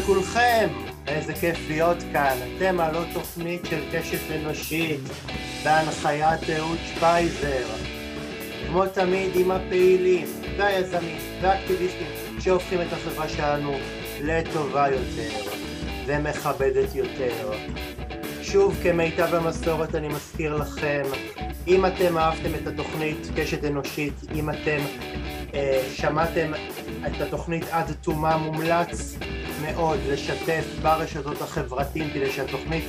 לכולכם, איזה כיף להיות כאן. אתם על עוד תוכנית של קשת אנושית בהנחיית אהוד שפייזר. כמו תמיד עם הפעילים והיזמים והאקטיביסטים שהופכים את החברה שלנו לטובה יותר ומכבדת יותר. שוב, כמיטב המסורת אני מזכיר לכם, אם אתם אהבתם את התוכנית קשת אנושית, אם אתם אה, שמעתם את התוכנית עד תומה, מומלץ מאוד לשתף ברשתות החברתיים כדי שהתוכנית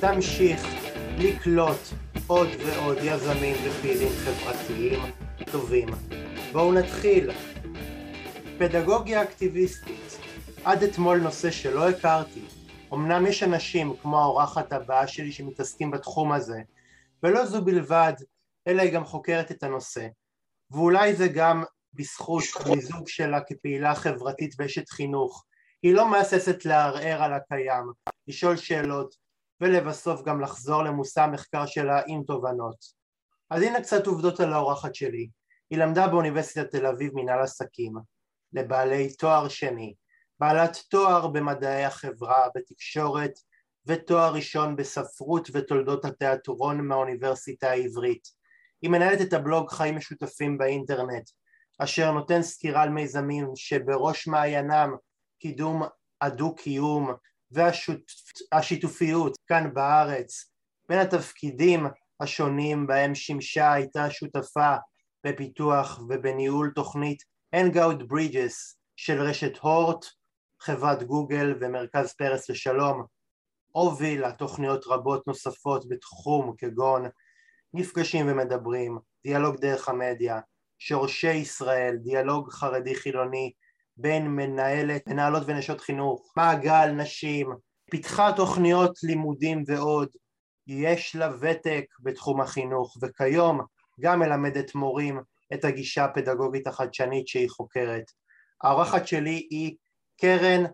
תמשיך לקלוט עוד ועוד יזמים ופעילים חברתיים טובים. בואו נתחיל. פדגוגיה אקטיביסטית. עד אתמול נושא שלא הכרתי. אמנם יש אנשים כמו האורחת הבאה שלי שמתעסקים בתחום הזה, ולא זו בלבד, אלא היא גם חוקרת את הנושא. ואולי זה גם בזכות המיזוג שלה כפעילה חברתית ואשת חינוך. היא לא מהססת לערער על הקיים, לשאול שאלות, ולבסוף גם לחזור למושא המחקר שלה עם תובנות. אז הנה קצת עובדות על האורחת שלי. היא למדה באוניברסיטת תל אביב מנהל עסקים, לבעלי תואר שני, בעלת תואר במדעי החברה, בתקשורת, ותואר ראשון בספרות ותולדות התיאטרון מהאוניברסיטה העברית. היא מנהלת את הבלוג חיים משותפים באינטרנט, אשר נותן סקירה על מיזמים שבראש מעיינם קידום הדו-קיום והשיתופיות כאן בארץ. בין התפקידים השונים בהם שימשה הייתה שותפה בפיתוח ובניהול תוכנית Hangout Bridges של רשת הורט, חברת גוגל ומרכז פרס לשלום. הובילה תוכניות רבות נוספות בתחום כגון נפגשים ומדברים, דיאלוג דרך המדיה, שורשי ישראל, דיאלוג חרדי חילוני בין מנהלת, מנהלות ונשות חינוך, מעגל נשים, פיתחה תוכניות לימודים ועוד, יש לה ותק בתחום החינוך וכיום גם מלמדת מורים את הגישה הפדגוגית החדשנית שהיא חוקרת. האורחת שלי היא קרן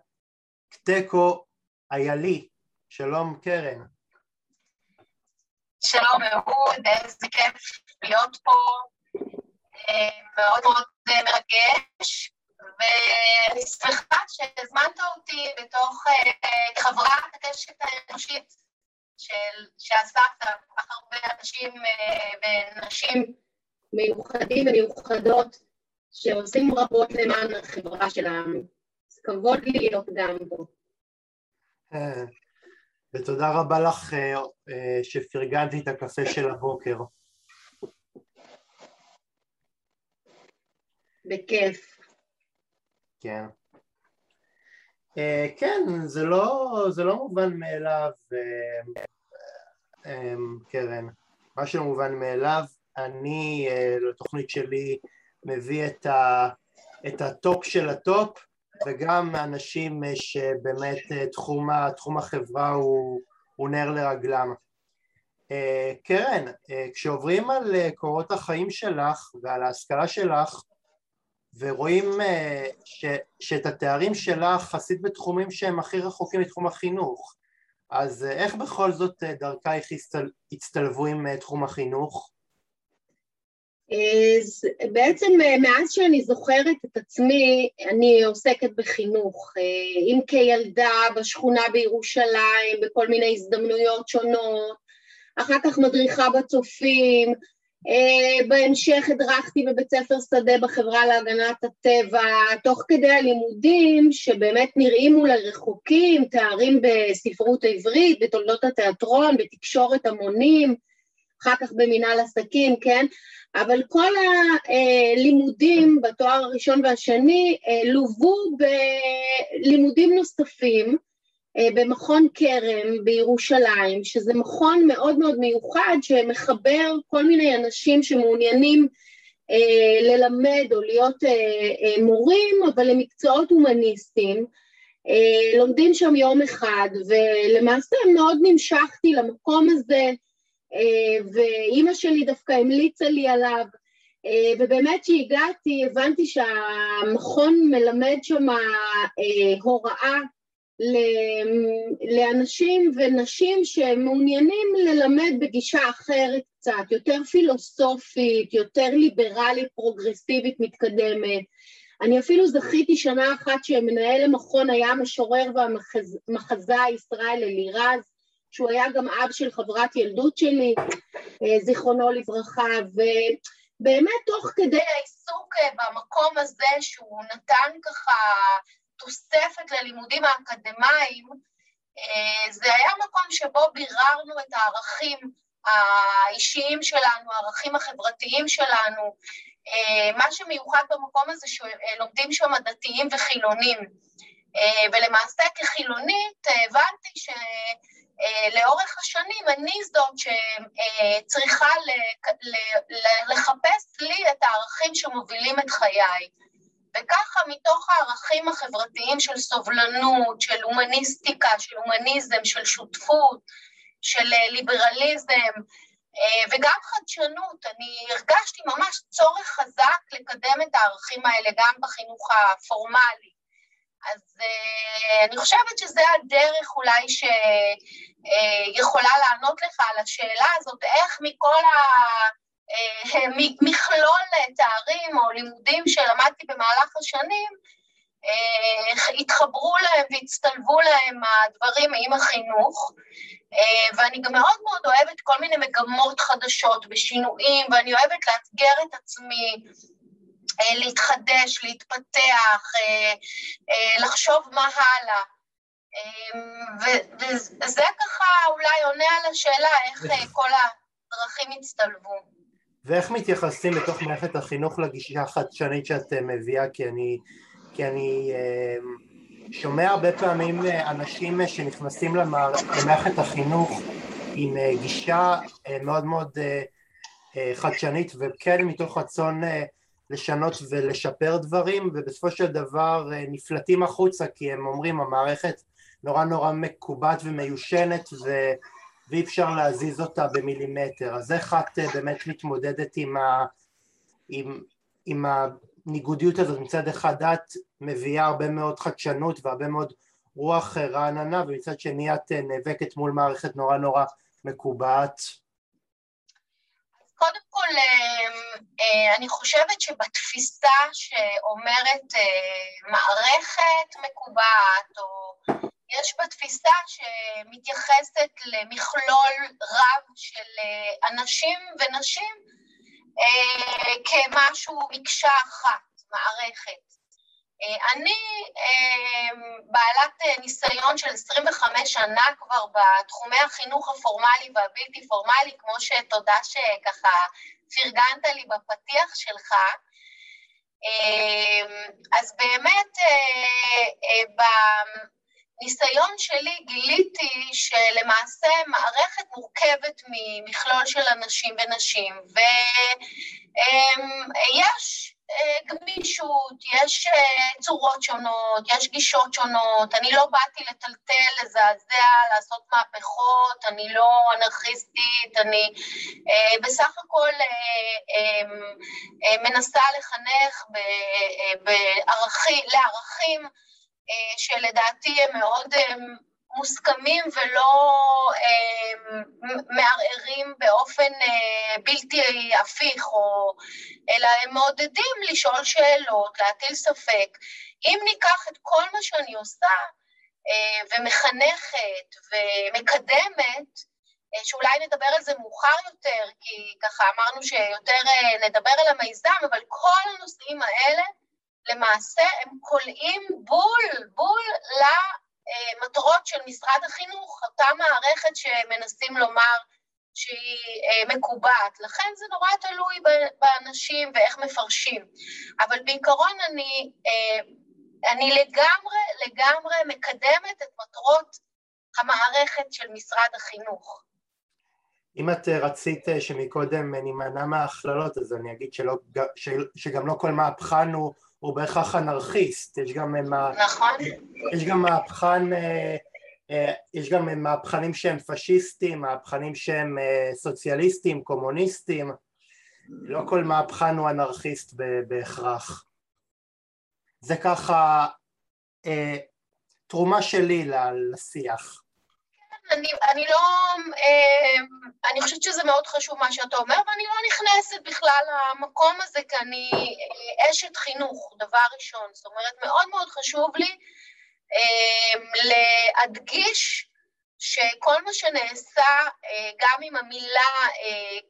קטקו איילי, שלום קרן. שלום אהוד, איזה כיף להיות פה, מאוד מאוד מרגש, ואני שמחה שהזמנת אותי בתוך uh, חברת הקשת האנושית של, שעסקת כל כך הרבה אנשים uh, ונשים מיוחדים ומיוחדות שעושים רבות למען החברה שלנו. זה כבוד לי להיות גם פה. ותודה רבה לך שפרגנתי את הקפה של הבוקר. בכיף. כן. Uh, כן, זה לא, זה לא מובן מאליו, uh, uh, קרן. מה שמובן מאליו, אני אה, לתוכנית שלי מביא את, ה, את ה top של ה top, וגם אנשים שבאמת תחום, תחום החברה הוא, הוא נר לרגלם. קרן, כשעוברים על קורות החיים שלך ועל ההשכלה שלך, ורואים אה, ש, שאת התארים שלך עשית בתחומים שהם הכי רחוקים מתחום החינוך אז אה, איך בכל זאת אה, דרכייך הצטלבו עם תחום החינוך? אז בעצם מאז שאני זוכרת את עצמי, אני עוסקת בחינוך. אם כילדה בשכונה בירושלים, בכל מיני הזדמנויות שונות, אחר כך מדריכה בצופים, בהמשך הדרכתי בבית ספר שדה בחברה להגנת הטבע, תוך כדי הלימודים שבאמת נראים אולי רחוקים, תארים בספרות העברית, בתולדות התיאטרון, בתקשורת המונים, אחר כך במנהל עסקים, כן? אבל כל הלימודים בתואר הראשון והשני uh, לוו בלימודים נוספים, אה, במכון כרם בירושלים, שזה מכון מאוד מאוד מיוחד שמחבר כל מיני אנשים שמעוניינים אה, ללמד או להיות אה, אה, מורים, אבל למקצועות הומניסטיים. אה, לומדים שם יום אחד, ולמעשה מאוד נמשכתי למקום הזה, אה, ואימא שלי דווקא המליצה לי עליו. אה, ובאמת כשהגעתי הבנתי שהמכון מלמד שם אה, הוראה לאנשים ונשים שמעוניינים ללמד בגישה אחרת קצת, יותר פילוסופית, יותר ליברלית, פרוגרסיבית, מתקדמת. אני אפילו זכיתי שנה אחת שמנהל המכון היה המשורר והמחזאי ישראל אלירז, שהוא היה גם אב של חברת ילדות שלי, אה, זיכרונו לברכה, ובאמת תוך כדי העיסוק אה, במקום הזה שהוא נתן ככה תוספת ללימודים האקדמיים, אה, זה היה מקום שבו ביררנו את הערכים האישיים שלנו, הערכים החברתיים שלנו. מה שמיוחד במקום הזה שלומדים שם דתיים וחילונים. ולמעשה כחילונית הבנתי ש... אה, לאורך השנים אני זאת שצריכה לחפש לי את הערכים שמובילים את חיי. וככה מתוך הערכים החברתיים של סובלנות, של הומניסטיקה, של הומניזם, של שותפות, של אה, ליברליזם אה, וגם חדשנות, אני הרגשתי ממש צורך חזק לקדם את הערכים האלה גם בחינוך הפורמלי. אז uh, אני חושבת שזה הדרך אולי שיכולה לענות לך על השאלה הזאת, איך מכל המכלול uh, תארים או לימודים שלמדתי במהלך השנים, uh, התחברו להם והצטלבו להם הדברים עם החינוך, uh, ואני גם מאוד מאוד אוהבת כל מיני מגמות חדשות ושינויים, ואני אוהבת לאתגר את עצמי, אה, להתחדש, להתפתח, אה, אה, לחשוב מה הלאה. וזה ככה אולי עונה על השאלה איך כל הדרכים הצטלבו. ואיך מתייחסים בתוך מערכת החינוך לגישה החדשנית שאת מביאה? כי אני, כי אני שומע הרבה פעמים אנשים שנכנסים למערכת החינוך עם גישה מאוד מאוד חדשנית וכן מתוך רצון לשנות ולשפר דברים ובסופו של דבר אה, נפלטים החוצה כי הם אומרים המערכת נורא נורא מקובעת ומיושנת ו... ואי אפשר להזיז אותה במילימטר. אז איך את אה, באמת מתמודדת עם, ה... עם... עם הניגודיות הזאת? מצד אחד את מביאה הרבה מאוד חדשנות והרבה מאוד רוח אה, רעננה ומצד שני את נאבקת מול מערכת נורא נורא מקובעת. קודם כל, אה, אני חושבת שבתפיסה שאומרת אה, מערכת מקובעת, או יש בתפיסה שמתייחסת למכלול רב של אה, אנשים ונשים כמשהו, מקשה אחת, מערכת. אני בעלת ניסיון של 25 שנה כבר בתחומי החינוך הפורמלי והבלתי פורמלי, כמו שתודה שככה פרגנת לי בפתיח שלך. אז באמת בניסיון שלי גיליתי שלמעשה מערכת מורכבת ממכלול של אנשים ונשים, ויש אה, גמישות, יש אה, צורות שונות, יש גישות שונות, אני לא באתי לטלטל, לזעזע, לעשות מהפכות, אני לא אנרכיסטית, אני אה, בסך הכל מנסה לחנך בערכי, לערכים שלדעתי הם מאוד מוסכמים ולא אה, מערערים באופן אה, בלתי הפיך, או, אלא הם מעודדים לשאול שאלות, להטיל ספק. אם ניקח את כל מה שאני עושה אה, ומחנכת ומקדמת, אה, שאולי נדבר על זה מאוחר יותר, כי ככה אמרנו שיותר אה, נדבר על המיזם, אבל כל הנושאים האלה למעשה הם כולאים בול, בול מטרות של משרד החינוך, אותה מערכת שמנסים לומר שהיא אה, מקובעת. לכן זה נורא תלוי באנשים ואיך מפרשים. אבל בעיקרון אני, אה, אני לגמרי, לגמרי מקדמת את מטרות המערכת של משרד החינוך. אם את אה, רצית שמקודם נימנע מההכללות, אז אני אגיד שלא, שגם לא כל מהפכן הוא הוא בהכרח אנרכיסט, יש גם, נכון. יש גם מהפכן, אה, אה, יש גם מהפכנים שהם פשיסטים, מהפכנים שהם אה, סוציאליסטים, קומוניסטים, לא כל מהפכן הוא אנרכיסט בהכרח. זה ככה תרומה שלי לשיח. אני, אני לא, אה, אני חושבת שזה מאוד חשוב מה שאתה אומר, ואני לא נכנסת בכלל למקום הזה, כי אני אה, אשת חינוך, דבר ראשון. זאת אומרת, מאוד מאוד חשוב לי אה, להדגיש שכל מה שנעשה, גם עם המילה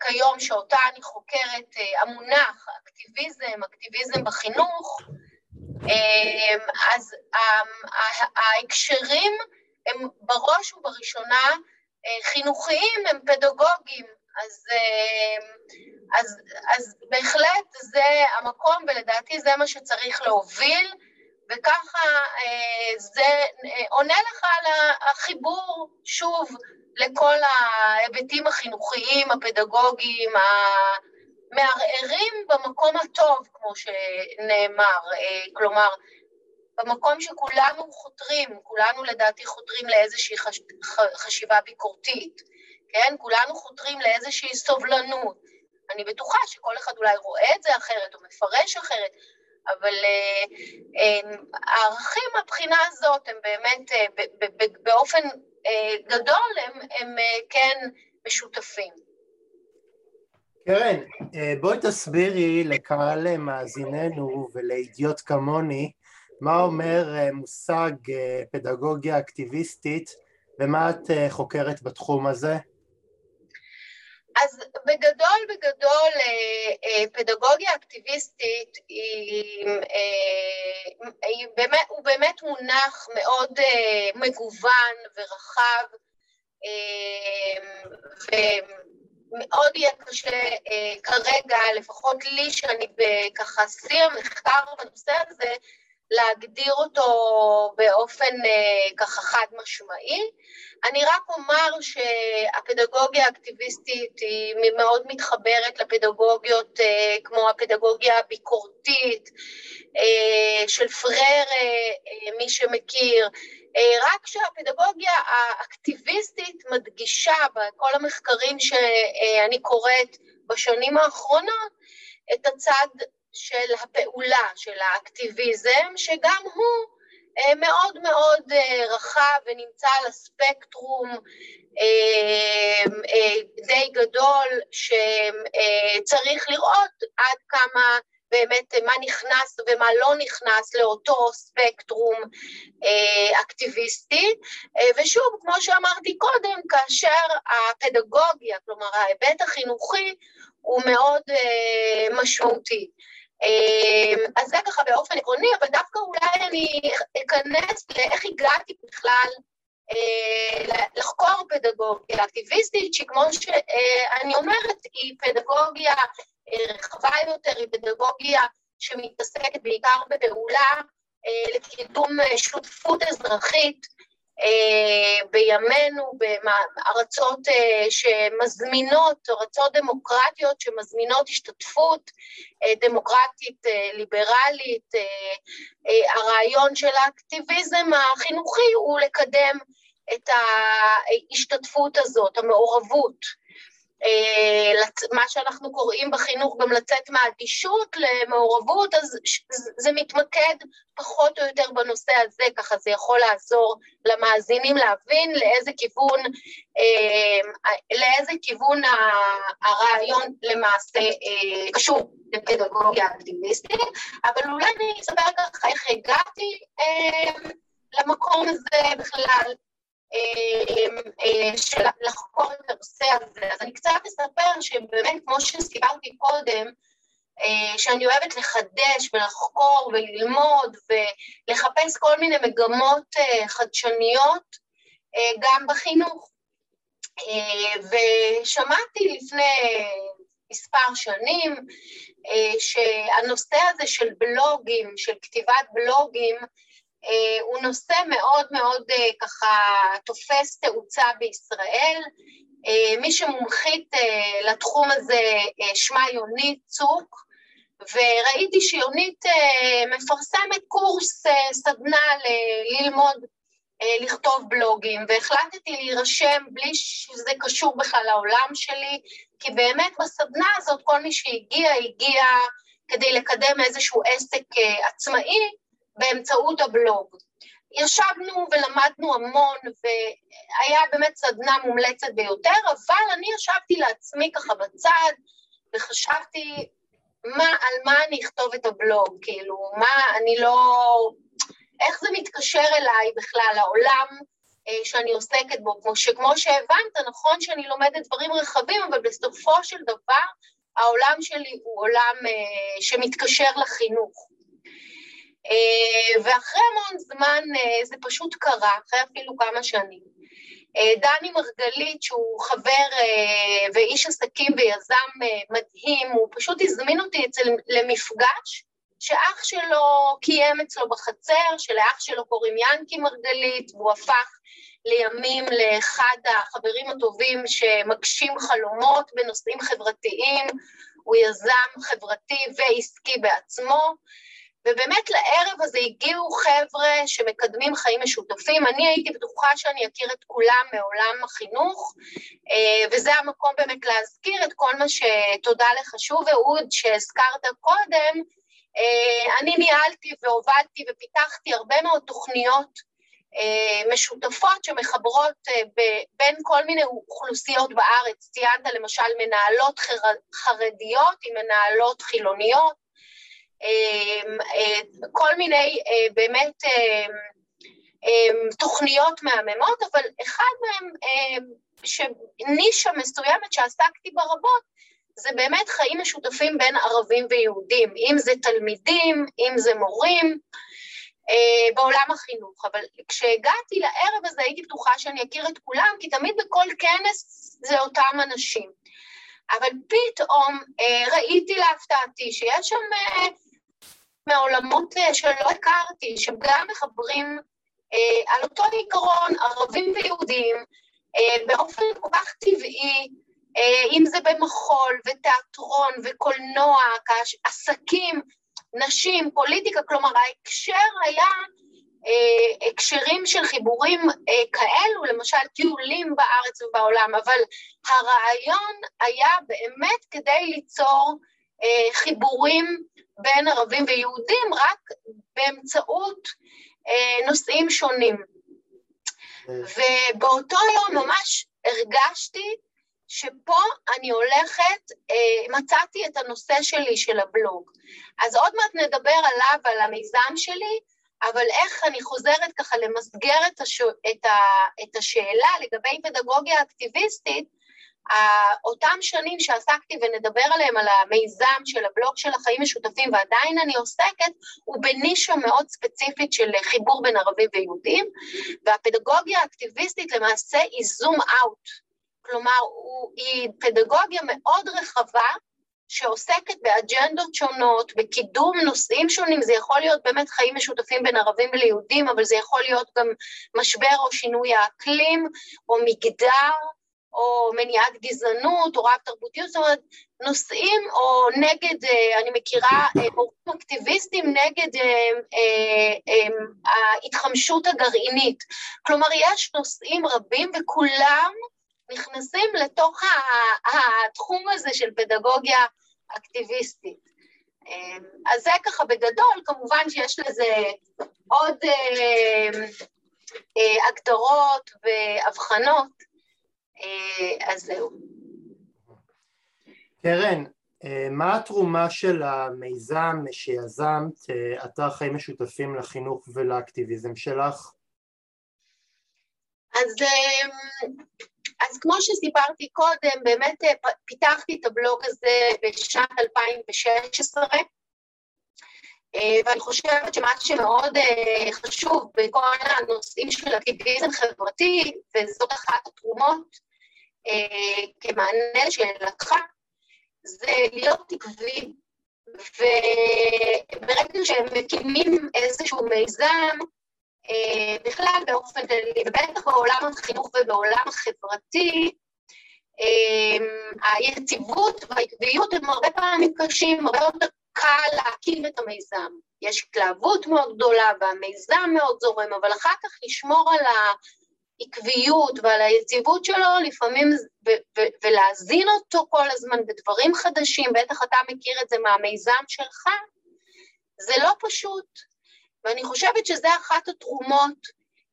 כיום, שאותה אני חוקרת, המונח אקטיביזם, אקטיביזם בחינוך, אז ההקשרים הם בראש ובראשונה אה, חינוכיים, הם פדגוגיים, אז, אה, אז, אז בהחלט זה המקום, ולדעתי זה מה שצריך להוביל, וככה אה, זה עונה לך על החיבור, שוב, לכל ההיבטים החינוכיים, הפדגוגיים, המערערים במקום הטוב, כמו שנאמר, כלומר, במקום שכולנו חותרים, כולנו לדעתי חותרים לאיזושהי חש... חשיבה ביקורתית, כן? כולנו חותרים לאיזושהי סובלנות. אני בטוחה שכל אחד אולי רואה את זה אחרת או מפרש אחרת, אבל אה, אה, הערכים מהבחינה הזאת הם באמת אה, באופן גדול הם, הם כן משותפים. קרן, בואי תסבירי לקהל מאזיננו ולידיעות כמוני מה אומר אה, מושג אה, פדגוגיה אקטיביסטית ומה את אה, חוקרת בתחום הזה? אז בגדול, בגדול, פדגוגיה אקטיביסטית היא, היא באמת, הוא באמת מונח מאוד מגוון ורחב, ומאוד יהיה קשה כרגע, לפחות לי, שאני ככה שיא המחקר בנושא הזה, להגדיר אותו באופן אה, ככה חד משמעי. אני רק אומר שהפדגוגיה האקטיביסטית היא מאוד מתחברת לפדגוגיות אה, כמו הפדגוגיה הביקורתית אה, של פרר, מי שמכיר, רק שהפדגוגיה האקטיביסטית מדגישה בכל המחקרים שאני קוראת בשנים האחרונות את הצד של הפעולה, של האקטיביזם, שגם הוא אה, מאוד מאוד אה, רחב ונמצא על הספקטרום אה, די גדול שצריך לראות עד כמה באמת מה נכנס ומה לא נכנס לאותו ספקטרום אקטיביסטי. ושוב, כמו שאמרתי קודם, כאשר הפדגוגיה, כלומר ההיבט החינוכי, הוא מאוד משמעותי. אמ, אז זה ככה באופן עקרוני, אבל דווקא אולי אני אכנס לאיך הגעתי בכלל אה, לחקור פדגוגיה אקטיביסטית, שכמו שאני אומרת, היא פדגוגיה אה, רחבה יותר, היא פדגוגיה שמתעסקת בעיקר בפעולה אה, לקידום שותפות אזרחית בימינו, בארצות אה, שמזמינות, ארצות דמוקרטיות שמזמינות השתתפות אה, דמוקרטית ליברלית, הרעיון של האקטיביזם החינוכי הוא לקדם את ההשתתפות הזאת, המעורבות. אה, מה שאנחנו קוראים בחינוך גם לצאת מהאדישות למעורבות, אז זה מתמקד פחות או יותר בנושא הזה, ככה זה יכול לעזור למאזינים להבין לאיזה כיוון, אה, לאיזה כיוון הרעיון למעשה אה, קשור לפדגוגיה אקטיביסטית, אבל אולי אני אספר ככה איך הגעתי למקום הזה בכלל. אה, אה, של לחקור את הנושא הזה. אז אני קצת אספר שבאמת, כמו שסיפרתי קודם, אה, שאני אוהבת לחדש ולחקור וללמוד ולחפש כל מיני מגמות חדשניות גם בחינוך. ושמעתי לפני מספר שנים שהנושא הזה של בלוגים, של כתיבת בלוגים, הוא נושא מאוד מאוד אה, ככה תופס תאוצה בישראל. אה, מי שמומחית לתחום הזה שמה יונית צוק, וראיתי שיונית מפרסמת קורס סדנה ללמוד לכתוב בלוגים, והחלטתי להירשם בלי שזה קשור בכלל לעולם שלי, כי באמת בסדנה הזאת כל מי שהגיע, הגיע כדי לקדם איזשהו עסק עצמאי, באמצעות הבלוג. ישבנו ולמדנו המון, והיה באמת סדנה מומלצת ביותר, אבל אני ישבתי לעצמי ככה בצד, וחשבתי מה, על מה אני אכתוב את הבלוג, כאילו, מה, אני לא... איך זה מתקשר אליי בכלל, העולם אה, שאני עוסקת בו, כמו שכמו שהבנת, נכון שאני לומדת דברים רחבים, אבל בסופו של דבר העולם שלי הוא עולם אה, שמתקשר לחינוך. אה, ואחרי המון זמן אה, זה פשוט קרה, אחרי אפילו כמה שנים. אה, דני מרגלית, שהוא חבר ואיש עסקים ויזם מדהים, הוא פשוט הזמין אותי אצל, למפגש שאח שלו קיים אצלו בחצר, שלאח שלו קוראים ינקי מרגלית, והוא הפך לימים לאחד החברים הטובים שמגשים חלומות בנושאים חברתיים, הוא יזם חברתי ועסקי בעצמו, ובאמת לערב הזה הגיעו חבר'ה שמקדמים חיים משותפים. אני הייתי בטוחה שאני אכיר את כולם מעולם החינוך, אה, וזה המקום באמת להזכיר את כל מה שתודה לך שוב, אהוד, שהזכרת קודם. אה, אני ניהלתי והובלתי ופיתחתי הרבה מאוד תוכניות אה, משותפות שמחברות בין כל מיני אוכלוסיות בארץ. ציינת למשל מנהלות חרדיות עם מנהלות חילוניות, כל מיני אה, באמת אמ, אמ, תוכניות מהממות, אבל אחד מהם, נישה מסוימת שעסקתי בה רבות, זה באמת חיים משותפים בין ערבים ויהודים, אם זה תלמידים, אם זה מורים, אה, בעולם החינוך. אבל כשהגעתי לערב הזה הייתי בטוחה שאני אכיר את כולם, כי תמיד בכל כנס זה אותם אנשים. אבל פתאום ראיתי להפתעתי שיש שם אה, שלא הכרתי, שגם מחברים אה, על אותו עיקרון, ערבים ויהודים, אה, באופן כל כך טבעי, אם זה במחול ותיאטרון וקולנוע, עסקים, נשים, פוליטיקה, כלומר ההקשר היה אה, הקשרים של חיבורים אה, כאלו, למשל טיולים בארץ ובעולם, אבל הרעיון היה באמת כדי ליצור אה, חיבורים בין ערבים ויהודים רק באמצעות אה, נושאים שונים. אה. ובאותו יום ממש הרגשתי שפה אני הולכת, אה, מצאתי את הנושא שלי של הבלוג. אז עוד מעט נדבר עליו, על המיזם שלי, אבל איך אני חוזרת ככה למסגר את, הש... את, ה... את השאלה לגבי פדגוגיה אקטיביסטית, אותם שנים שעסקתי ונדבר עליהם, על המיזם של הבלוג של החיים משותפים ועדיין אני עוסקת, הוא בנישה מאוד ספציפית של חיבור בין ערבים ויהודים, והפדגוגיה האקטיביסטית למעשה היא זום אאוט, כלומר הוא, היא פדגוגיה מאוד רחבה שעוסקת באג'נדות שונות, בקידום נושאים שונים, זה יכול להיות באמת חיים משותפים בין ערבים וליהודים, אבל זה יכול להיות גם משבר או שינוי האקלים, או מגדר, או מניעת גזענות, או רב תרבותיות, זאת אומרת, נושאים או נגד, אה, אני מכירה הורים אה, אקטיביסטים נגד אה, ההתחמשות הגרעינית. כלומר, יש נושאים רבים וכולם נכנסים לתוך התחום הזה של פדגוגיה אקטיביסטית. אז זה ככה בגדול, כמובן שיש לזה עוד הגדרות והבחנות, אז זהו. קרן, אה, מה התרומה של המיזם שיזמת, אה, אתר חיים משותפים לחינוך ולאקטיביזם שלך? אז, אז כמו שסיפרתי קודם, באמת פיתחתי את הבלוג הזה בשנת 2016, ואני חושבת שמה שמאוד חשוב בכל הנושאים של אקטיביזם חברתי, וזאת אחת התרומות אה, כמענה לשאלתך, זה להיות עקבי, וברגע שהם מקימים איזשהו מיזם, אה, בכלל באופן כללי, ובטח בעולם החינוך ובעולם החברתי, אה, היציבות והעקביות הם הרבה פעמים קשים, הרבה יותר קל להקים את המיזם. יש התלהבות מאוד גדולה והמיזם מאוד זורם, אבל אחר כך לשמור על. העקביות ועל היציבות שלו, לפעמים, ולהזין אותו כל הזמן בדברים חדשים, בטח אתה מכיר את זה מהמיזם שלך, זה לא פשוט. ואני חושבת שזה אחת התרומות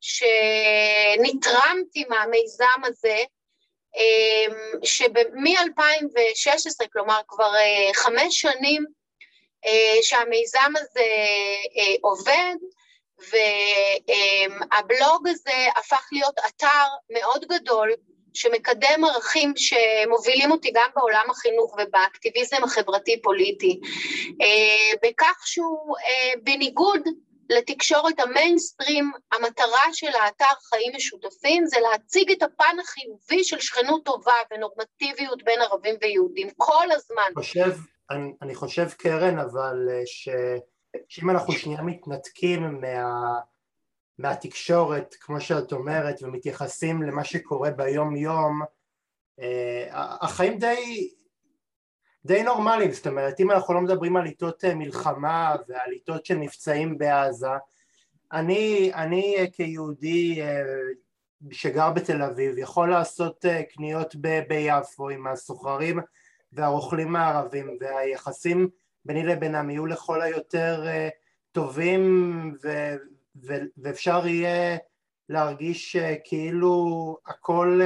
שנתרמתי מהמיזם הזה, אמ, שמ-2016, כלומר כבר אה, חמש שנים שהמיזם הזה אה, עובד, והבלוג הזה הפך להיות אתר מאוד גדול שמקדם ערכים שמובילים אותי גם בעולם החינוך ובאקטיביזם החברתי-פוליטי, בכך שהוא בניגוד לתקשורת המיינסטרים, המטרה של האתר חיים משותפים זה להציג את הפן החיובי של שכנות טובה ונורמטיביות בין ערבים ויהודים כל הזמן. חושב, אני, אני חושב קרן, אבל אה, ש, שאם אנחנו שנייה מתנתקים מה, מהתקשורת, כמו שאת אומרת, ומתייחסים למה שקורה ביום יום, אה, החיים די די נורמליים, זאת אומרת אם אנחנו לא מדברים על עיתות אה, מלחמה ועל עיתות של נפצעים בעזה אני, אני כיהודי שגר בתל אביב יכול לעשות קניות ב, ביפו עם הסוחרים והרוכלים הערבים והיחסים ביני לבינם יהיו לכל היותר טובים ו, ו, ואפשר יהיה להרגיש כאילו הכל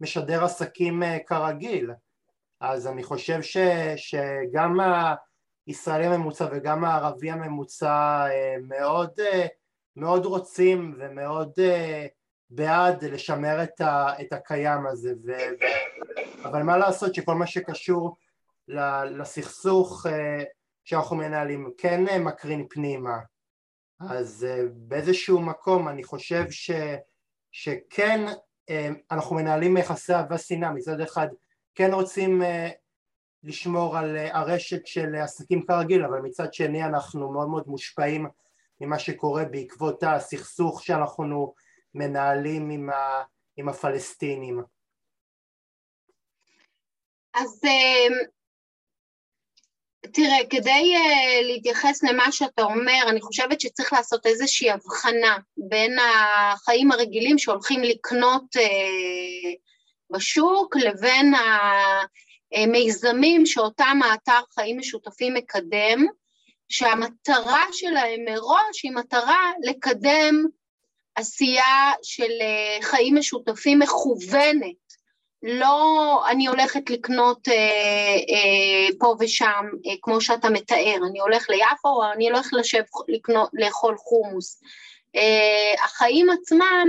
משדר עסקים כרגיל. אז אני חושב ש, שגם הישראלי הממוצע וגם הערבי הממוצע אה, מאוד, אה, מאוד רוצים ומאוד אה, בעד לשמר את, ה, את הקיים הזה ו, אבל מה לעשות שכל מה שקשור לסכסוך שאנחנו מנהלים כן מקרין פנימה. אז באיזשהו מקום אני חושב ש, שכן אנחנו מנהלים יחסי אהבה שנאה. מצד אחד כן רוצים אה, לשמור על אה, הרשת של עסקים כרגיל אבל מצד שני אנחנו מאוד מאוד מושפעים ממה שקורה בעקבות הסכסוך שאנחנו מנהלים עם, ה, עם הפלסטינים. אז אה, תראה, כדי להתייחס למה שאתה אומר, אני חושבת שצריך לעשות איזושהי הבחנה בין החיים הרגילים שהולכים לקנות בשוק לבין המיזמים שאותם האתר חיים משותפים מקדם, שהמטרה שלהם מראש היא מטרה לקדם עשייה של אה, חיים משותפים מכוונת. לא אני הולכת לקנות אה, אה, פה ושם, אה, כמו שאתה מתאר, אני הולך ליפו או אני הולך לשב לקנות, לאכול חומוס. אה, החיים עצמם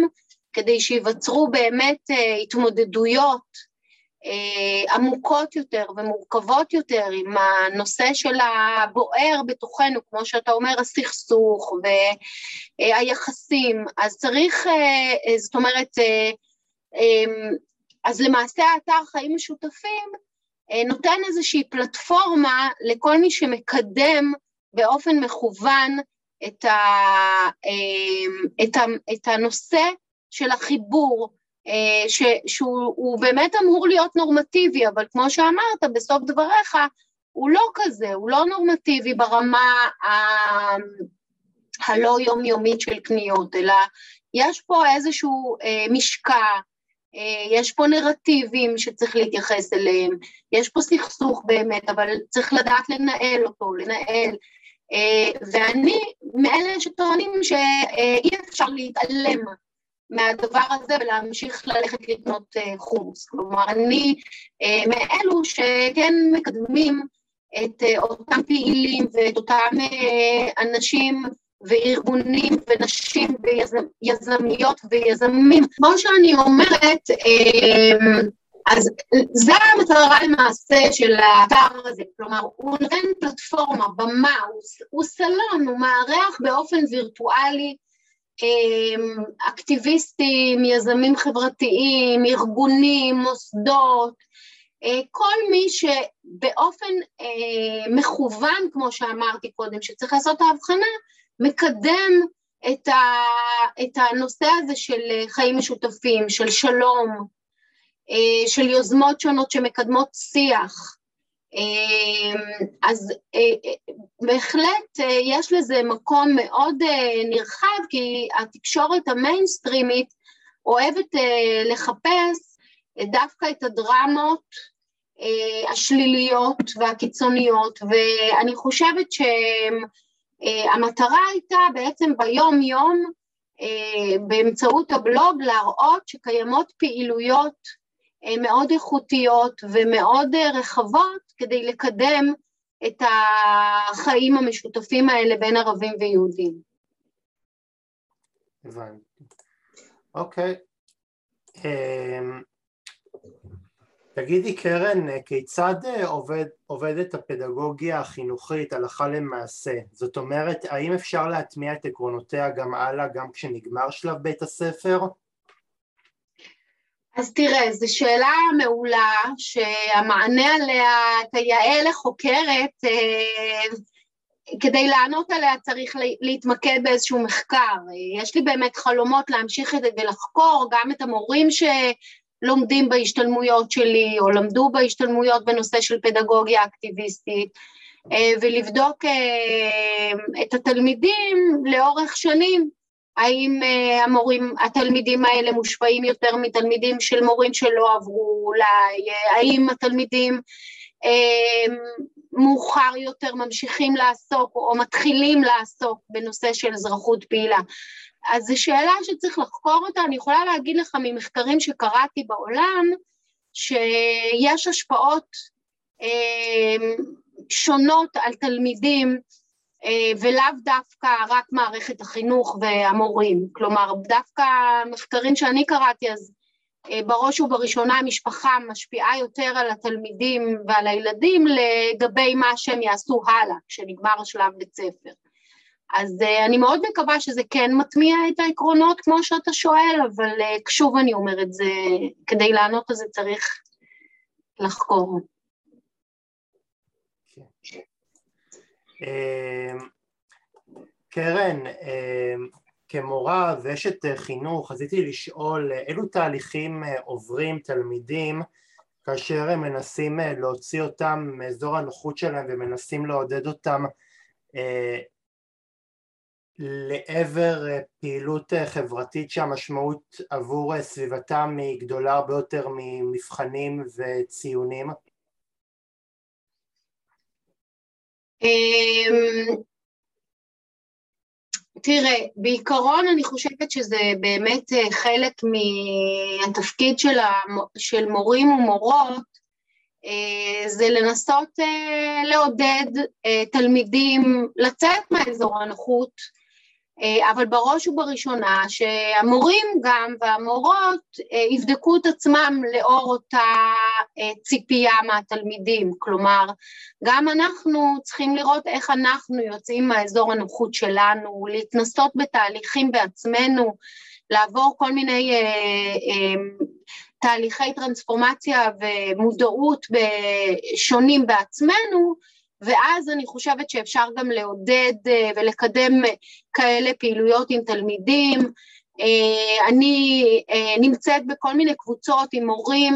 כדי שייווצרו באמת אה, התמודדויות עמוקות יותר ומורכבות יותר עם הנושא של הבוער בתוכנו, כמו שאתה אומר, הסכסוך והיחסים, אז צריך, אה, זאת אומרת, אמ, אז למעשה האתר חיים משותפים נותן איזושהי פלטפורמה לכל מי שמקדם באופן מכוון את, ה, את, ה, את הנושא של החיבור, אה, ש, שהוא באמת אמור להיות נורמטיבי, אבל כמו שאמרת בסוף דבריך, הוא לא כזה, הוא לא נורמטיבי ברמה ה... הלא יומיומית של קניות, אלא יש פה איזשהו אה, משקע, אה, יש פה נרטיבים שצריך להתייחס אליהם, יש פה סכסוך באמת, אבל צריך לדעת לנהל אותו, לנהל. אה, ואני מאלה שטוענים שאי אפשר להתעלם מהדבר הזה ולהמשיך ללכת לקנות אה, חומוס. כלומר, אני אה, מאלו שכן מקדמים את אה, אותם פעילים ואת אותם אנשים וארגונים ונשים ויזמיות ויזמים. כמו שאני אומרת, אז זו המטרה למעשה של האתר הזה, כלומר הוא נותן פלטפורמה, במה, הוא, הוא סלון, הוא מארח באופן וירטואלי אקטיביסטים, יזמים חברתיים, ארגונים, מוסדות, אה, כל מי שבאופן אה, מכוון, כמו שאמרתי קודם, שצריך לעשות את ההבחנה, מקדם את, ה, את הנושא הזה של חיים משותפים, של שלום, אה, של יוזמות שונות שמקדמות שיח, אמ, אז אה, אה, בהחלט אה, יש לזה מקום מאוד נרחב, כי התקשורת המיינסטרימית אוהבת לחפש דווקא את הדרמות השליליות והקיצוניות, ואני חושבת המטרה הייתה בעצם ביום יום באמצעות הבלוג להראות שקיימות פעילויות מאוד איכותיות ומאוד רחבות כדי לקדם את החיים המשותפים האלה בין ערבים ויהודים. הבנתי. אוקיי. אמ, תגידי קרן, כיצד עובד, עובדת הפדגוגיה החינוכית הלכה למעשה? זאת אומרת, האם אפשר להטמיע את עקרונותיה גם הלאה, גם כשנגמר שלב בית הספר? אז תראה, זו שאלה מעולה שהמענה עליה כיאה לחוקרת, אה, כדי לענות עליה צריך להתמקד באיזשהו מחקר. יש לי באמת חלומות להמשיך את זה ולחקור גם את המורים שלומדים בהשתלמויות שלי או למדו בהשתלמויות בנושא של פדגוגיה אקטיביסטית אה, ולבדוק אה, את התלמידים לאורך שנים האם uh, המורים, התלמידים האלה מושפעים יותר מתלמידים של מורים שלא עברו אולי, uh, האם התלמידים uh, מאוחר יותר ממשיכים לעסוק או מתחילים לעסוק בנושא של אזרחות פעילה. אז זו שאלה שצריך לחקור אותה, אני יכולה להגיד לך ממחקרים שקראתי בעולם, שיש השפעות uh, שונות על תלמידים אה, ולאו דווקא רק מערכת החינוך והמורים. כלומר, דווקא מחקרים שאני קראתי, אז אה, בראש ובראשונה המשפחה משפיעה יותר על התלמידים ועל הילדים לגבי מה שהם יעשו הלאה, כשנגמר השלב בית ספר. אז אה, אני מאוד מקווה שזה כן מטמיע את העקרונות כמו שאתה שואל, אבל שוב אני אומרת, זה, כדי לענות על זה צריך לחקור. קרן, אמ, כמורה ואשת חינוך, רציתי לשאול אילו תהליכים אה, עוברים תלמידים כאשר הם מנסים אה, להוציא אותם מאזור הנוחות שלהם ומנסים לעודד אותם אה, לעבר פעילות חברתית שהמשמעות עבור סביבתם היא גדולה הרבה יותר ממבחנים וציונים? תראה, בעיקרון אני חושבת שזה באמת אה, חלק מהתפקיד של, המ... של מורים ומורות, אה, זה לנסות אה, לעודד תלמידים לצאת מהאזור הנוחות, אבל בראש ובראשונה שהמורים גם והמורות אה, יבדקו את עצמם לאור אותה אה, ציפייה מהתלמידים, כלומר גם אנחנו צריכים לראות איך אנחנו יוצאים מהאזור הנוחות שלנו, להתנסות בתהליכים בעצמנו, לעבור כל מיני תהליכי טרנספורמציה ומודעות שונים בעצמנו, ואז אני חושבת שאפשר גם לעודד אה, ולקדם אה, כאלה פעילויות עם תלמידים. אה, אני נמצאת בכל מיני קבוצות עם מורים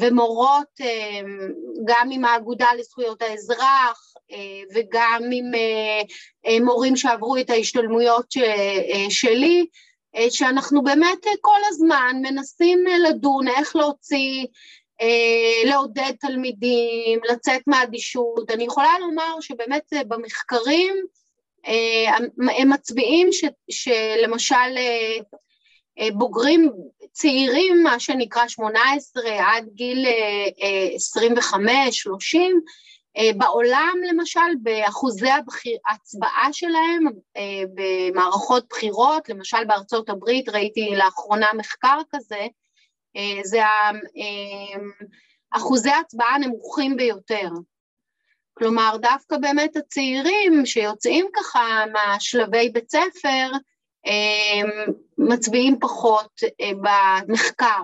ומורות, גם עם האגודה לזכויות האזרח וגם עם מורים שעברו את ההשתלמויות שלי, שאנחנו באמת כל הזמן מנסים לדון איך להוציא לעודד תלמידים, לצאת מהאדישות. אני יכולה לומר שבאמת אה, במחקרים אה, הם מצביעים ש, שלמשל בוגרים צעירים, מה שנקרא 18 עד גיל 25-30, בעולם למשל באחוזי ההצבעה שלהם במערכות בחירות, למשל בארצות הברית ראיתי לאחרונה מחקר כזה, אה, זה אה, אחוזי הצבעה הנמוכים ביותר. כלומר, דווקא באמת הצעירים שיוצאים ככה מהשלבי בית ספר, אה, מצביעים פחות במחקר.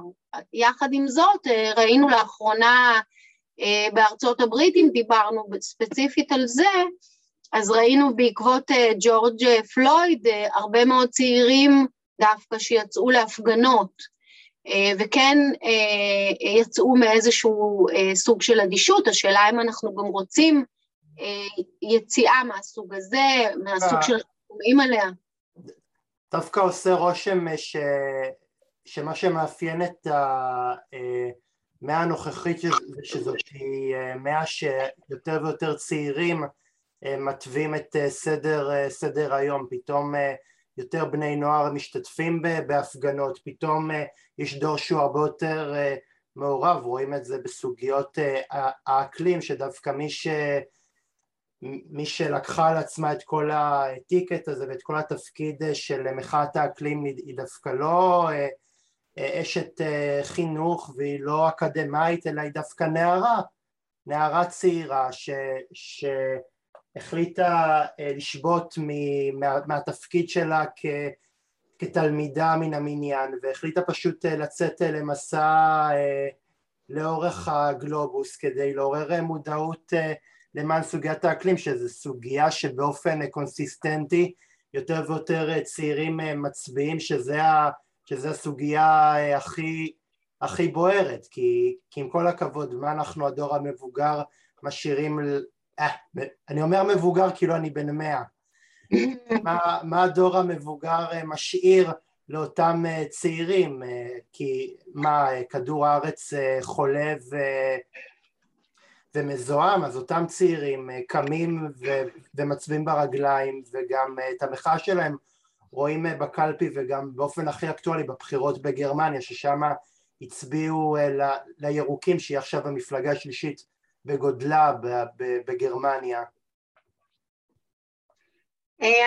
יחד עם זאת, ראינו לאחרונה בארצות הברית, אם דיברנו ספציפית על זה, אז ראינו בעקבות ג'ורג' פלויד הרבה מאוד צעירים דווקא שיצאו להפגנות אה, וכן אה, יצאו מאיזשהו אה, סוג של אדישות, השאלה אם אנחנו גם רוצים יציאה מהסוג הזה, מהסוג של שומעים עליה. דווקא עושה רושם ש... שמה שמאפיין את המאה הנוכחית שזאת היא מאה שיותר ויותר צעירים מתווים את סדר, סדר היום, פתאום יותר בני נוער משתתפים בהפגנות, פתאום יש דור שהוא הרבה יותר מעורב, רואים את זה בסוגיות האקלים, שדווקא מי ש... מי שלקחה על עצמה את כל הטיקט הזה ואת כל התפקיד של מחאת האקלים היא דווקא לא אה, אה, אשת אה, חינוך והיא לא אקדמאית אלא היא דווקא נערה, נערה צעירה ש, שהחליטה לשבות מה, מהתפקיד שלה כ, כתלמידה מן המניין והחליטה פשוט לצאת למסע לאורך הגלובוס כדי לעורר מודעות למען סוגיית האקלים שזו סוגיה שבאופן קונסיסטנטי יותר ויותר צעירים מצביעים שזה, ה, שזה הסוגיה הכי, הכי בוערת כי, כי עם כל הכבוד מה אנחנו הדור המבוגר משאירים אה, אני אומר מבוגר כאילו אני בן מאה. מה, מה הדור המבוגר משאיר לאותם צעירים? כי מה כדור הארץ חולה ו... ומזוהם, אז אותם צעירים אה, קמים ו- ומצביעים ברגליים וגם אה, את המחאה שלהם רואים אה, בקלפי וגם באופן הכי אקטואלי בבחירות בגרמניה ששם הצביעו ל- לירוקים שהיא עכשיו המפלגה השלישית בגודלה בגרמניה.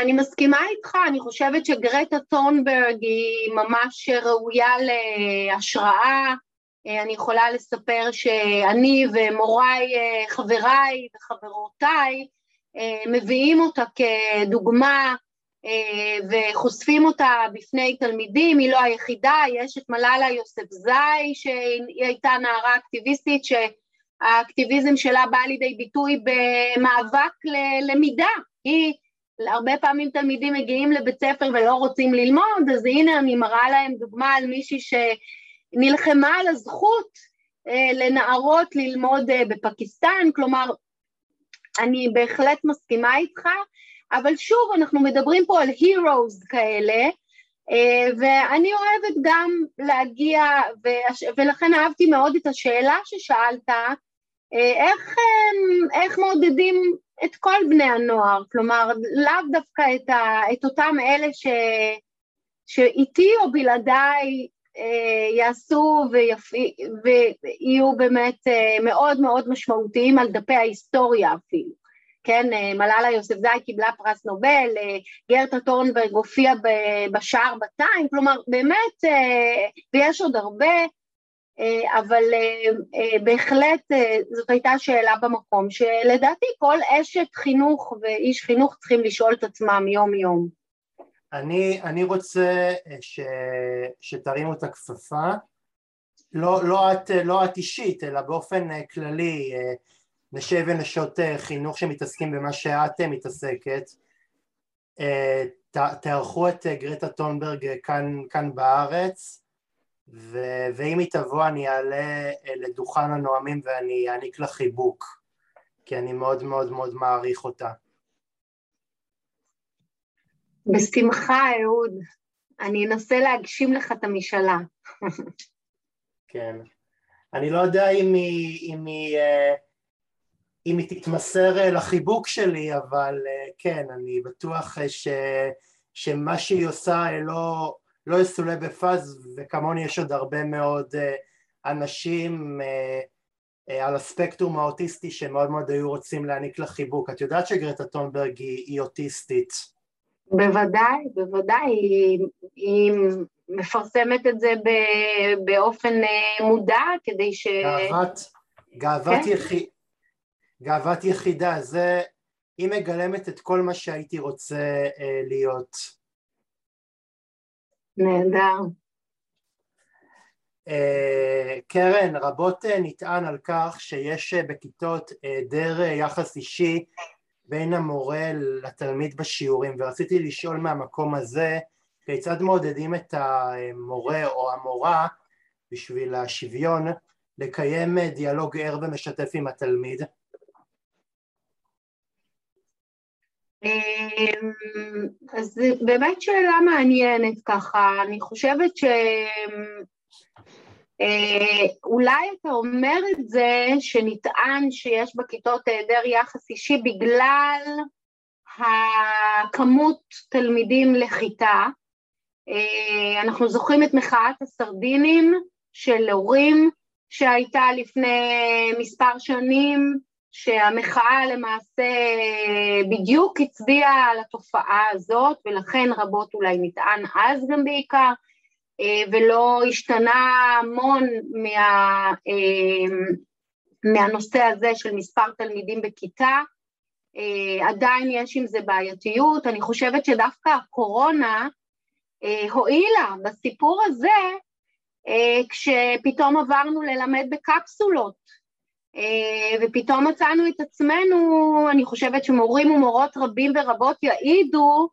אני מסכימה איתך, אני חושבת שגרטה טונברג היא ממש ראויה להשראה אה, אני יכולה לספר שאני ומוריי, אה, חבריי וחברותיי אה, מביאים אותה כדוגמה וחושפים אותה בפני תלמידים, היא לא היחידה, יש את מלאלה יוסף זי שהיא הייתה נערה אקטיביסטית שהאקטיביזם שלה בא לידי ביטוי במאבק ללמידה, היא הרבה פעמים תלמידים מגיעים לבית ספר ולא רוצים ללמוד, אז הנה אני מראה להם דוגמה על מישהי ש... נלחמה על הזכות אה, לנערות ללמוד אה, בפקיסטן, כלומר, אני בהחלט מסכימה איתך, אבל שוב, אנחנו מדברים פה על heroes כאלה, אה, ואני אוהבת גם להגיע, ולכן אהבתי מאוד את השאלה ששאלת, איך, איך מעודדים את כל בני הנוער, כלומר לאו דווקא את, ה, את אותם אלה ש, שאיתי או בלעדיי אה, יעשו ויהיו באמת אה, מאוד מאוד משמעותיים על דפי ההיסטוריה אפילו. כן, אה, מלאלה יוספזאי קיבלה פרס נובל, גרטה טורנברג הופיעה בשער בטיים, כלומר באמת, ויש עוד הרבה, אבל בהחלט זאת הייתה שאלה במקום, שלדעתי כל אשת חינוך ואיש חינוך צריכים לשאול את עצמם יום יום. אני, אני רוצה אה, ש, שתרימו את הכפפה, לא, לא, את, לא את אישית, אלא באופן אה, כללי, אה, נשי ונשות חינוך שמתעסקים במה שאת מתעסקת, תערכו את גרטה טונברג כאן, כאן בארץ, ו, ואם היא תבוא אני אעלה לדוכן הנואמים ואני אעניק לה חיבוק, כי אני מאוד מאוד מאוד מעריך אותה. בשמחה, אהוד. אני אנסה להגשים לך את המשאלה. כן. אני לא יודע אם היא, אם היא, אה, אם היא תתמסר אה, לחיבוק שלי, אבל אה, כן, אני בטוח ש, שמה שהיא עושה לא, לא יסולא בפז, וכמוני יש עוד הרבה מאוד אנשים על הספקטרום האוטיסטי שמאוד מאוד היו רוצים להעניק לה חיבוק. את יודעת שגרטה טונברג היא, היא אוטיסטית. בוודאי, בוודאי, היא, היא מפרסמת את זה באופן אה, מודע כדי ש... גאוות, גאוות, כן? יחי, גאוות יחידה, זה, היא מגלמת את כל מה שהייתי רוצה אה, להיות. נהדר. אה, קרן, רבות אה, נטען על כך שיש אה, בכיתות היעדר יחס אישי בין המורה לתלמיד בשיעורים ורציתי לשאול מהמקום הזה כיצד מעודדים את המורה או המורה בשביל השוויון לקיים דיאלוג ער ומשתף עם התלמיד? אז באמת שאלה מעניינת ככה, אני חושבת ש... אולי אתה אומר את זה שנטען שיש בכיתות היעדר יחס אישי בגלל הכמות תלמידים לכיתה. אנחנו זוכרים את מחאת הסרדינים של הורים שהייתה לפני מספר שנים, שהמחאה למעשה בדיוק הצביעה על התופעה הזאת, ולכן רבות אולי נטען אז גם בעיקר, ולא השתנה המון מה, מהנושא הזה של מספר תלמידים בכיתה. עדיין יש עם זה בעייתיות, אני חושבת שדווקא הקורונה הועילה בסיפור הזה אה, כשפתאום עברנו ללמד בקפסולות, אה, ופתאום מצאנו את עצמנו, אני חושבת שמורים ומורות רבים ורבות יעידו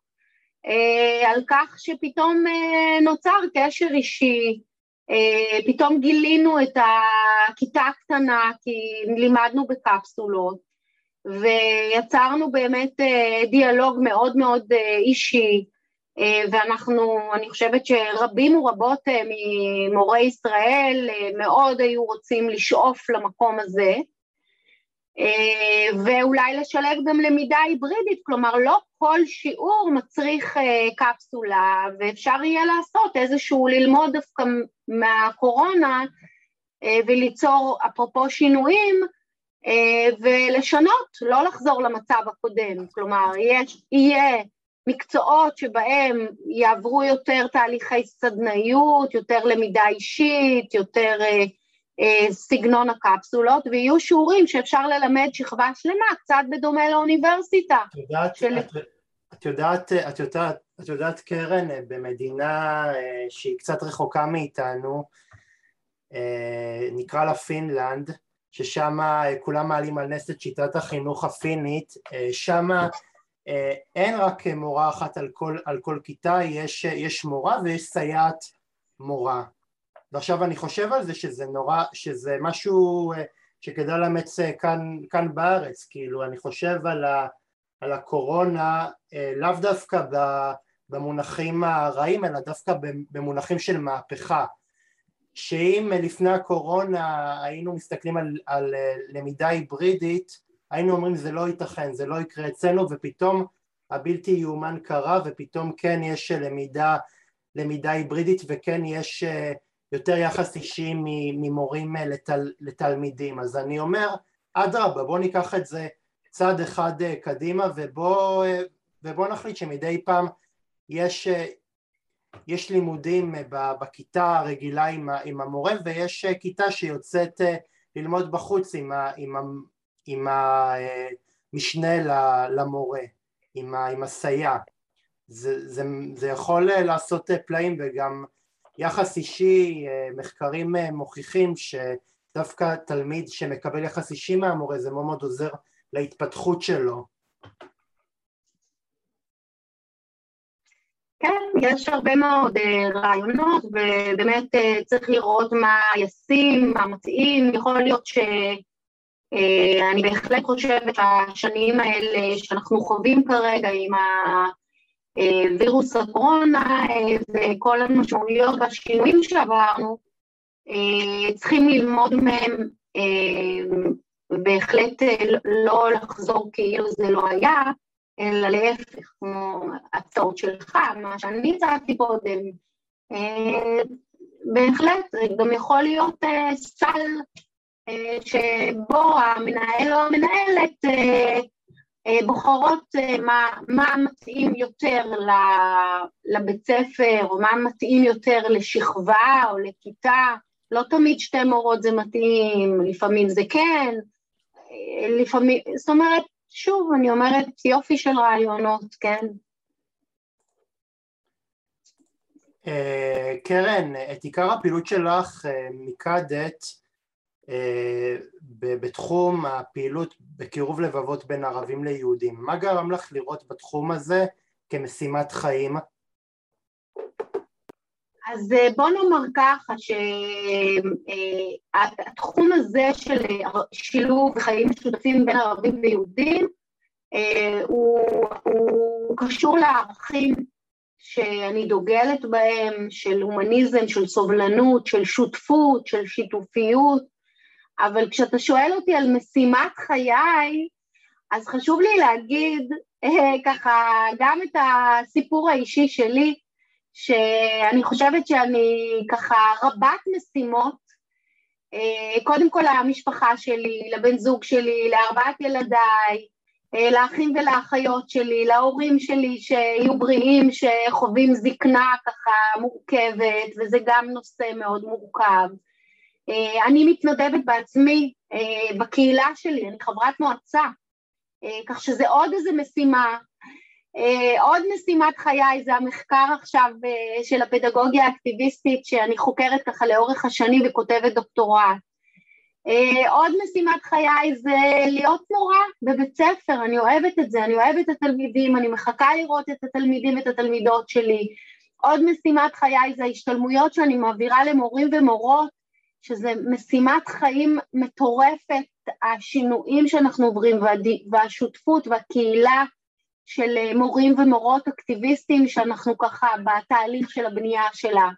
אה, על כך שפתאום נוצר קשר אישי, פתאום גילינו את הכיתה הקטנה כי לימדנו בקפסולות, ויצרנו באמת דיאלוג מאוד מאוד אישי, אה, ואנחנו, אני חושבת שרבים ורבות אה, ממורי ישראל אה, מאוד היו רוצים לשאוף למקום הזה, ואולי לשלב גם למידה היברידית, כלומר לא כל שיעור מצריך קפסולה, ואפשר יהיה לעשות איזשהו, ללמוד דווקא מהקורונה וליצור אפרופו שינויים, ולשנות, לא לחזור למצב הקודם, כלומר יש, יהיה מקצועות שבהם יעברו יותר תהליכי סדנאיות, יותר למידה אישית, יותר אה, אה, סגנון הקפסולות, ויהיו שיעורים שאפשר ללמד שכבה שלמה, קצת בדומה לאוניברסיטה. את יודעת, של... את, את, יודעת, את, יודעת, את יודעת, קרן, במדינה אה, שהיא קצת רחוקה מאיתנו, אה, נקרא לה פינלנד, ששם אה, כולם מעלים על נס את שיטת החינוך הפינית, אה, שם אה, אין רק מורה אחת על כל, על כל כיתה, יש, יש מורה ויש סייעת מורה. ועכשיו אני חושב על זה שזה נורא, שזה משהו אה, שכדאי לאמץ אה, כאן, כאן בארץ, כאילו אני חושב על, ה, על הקורונה לאו דווקא במונחים הרעים אלא דווקא במונחים של מהפכה שאם לפני הקורונה היינו מסתכלים על, על למידה היברידית היינו אומרים זה לא ייתכן, זה לא יקרה אצלנו ופתאום הבלתי יאומן קרה ופתאום כן יש למידה, למידה היברידית וכן יש אה, יותר יחס אישי ממורים אה, לתל, לתלמידים. אז אני אומר אדרבה בוא ניקח את זה צעד אחד אה, קדימה ובוא, ובוא נחליט שמדי פעם יש, יש לימודים בכיתה הרגילה עם, עם המורה ויש כיתה שיוצאת ללמוד בחוץ עם, עם, עם המשנה למורה, עם, ה, עם הסייע. זה, זה, זה יכול לעשות פלאים וגם יחס אישי, מחקרים מוכיחים שדווקא תלמיד שמקבל יחס אישי מהמורה זה מאוד מאוד עוזר להתפתחות שלו. כן, יש הרבה מאוד רעיונות ובאמת צריך לראות מה ישים, מה מתאים, יכול להיות ש... אה, אני בהחלט חושבת שהשנים האלה שאנחנו חווים כרגע עם הווירוס הקורונה אה, וכל המשמעויות והשינויים שעברנו, אה, צריכים ללמוד מהם בהחלט לא לחזור כאילו זה לא היה, אלא להפך, כמו הצעות שלך, מה שאני הצעתי קודם. בהחלט, גם יכול להיות סל שבו המנהל או המנהלת אה, אה, בוחרות אה, מה, מה מתאים יותר לבית ספר, או מה מתאים יותר לשכבה או לכיתה. לא תמיד שתי מורות זה מתאים, לפעמים זה כן, לפעמים, זאת אומרת, שוב, אני אומרת, יופי של רעיונות, כן. קרן, את עיקר הפעילות שלך מיקדת אה, בתחום הפעילות בקירוב לבבות בין ערבים ליהודים. מה גרם לך לראות בתחום הזה כמשימת חיים? אז אה, בוא נאמר ככה שהתחום אה, הזה של שילוב וחיים משותפים בין ערבים ויהודים הוא, הוא קשור לערכים שאני דוגלת בהם, של הומניזם, של סובלנות, של שותפות, של שיתופיות, אבל כשאתה שואל אותי על משימת חיי, אז חשוב לי להגיד אה, ככה גם את הסיפור האישי שלי, שאני חושבת שאני ככה רבת משימות, אה, קודם כל למשפחה שלי, לבן זוג שלי, לארבעת ילדיי, אה, לאחים ולאחיות שלי, להורים שלי שיהיו בריאים, שחווים זקנה ככה מורכבת, וזה גם נושא מאוד מורכב. אה, אני מתנדבת בעצמי בקהילה שלי, אני חברת מועצה, כך שזה עוד איזה משימה אה, עוד משימת חיי זה המחקר עכשיו אה, של הפדגוגיה האקטיביסטית שאני חוקרת ככה לאורך השנים וכותבת דוקטורט. אה, עוד משימת חיי זה להיות מורה בבית ספר, אני אוהבת את זה, אני אוהבת את התלמידים, אני מחכה לראות את התלמידים ואת התלמידות שלי. עוד משימת חיי זה ההשתלמויות שאני מעבירה למורים ומורות, שזה משימת חיים מטורפת, השינויים שאנחנו עוברים והשותפות והקהילה של אה, מורים ומורות אקטיביסטים שאנחנו ככה בתהליך של הבנייה שלה.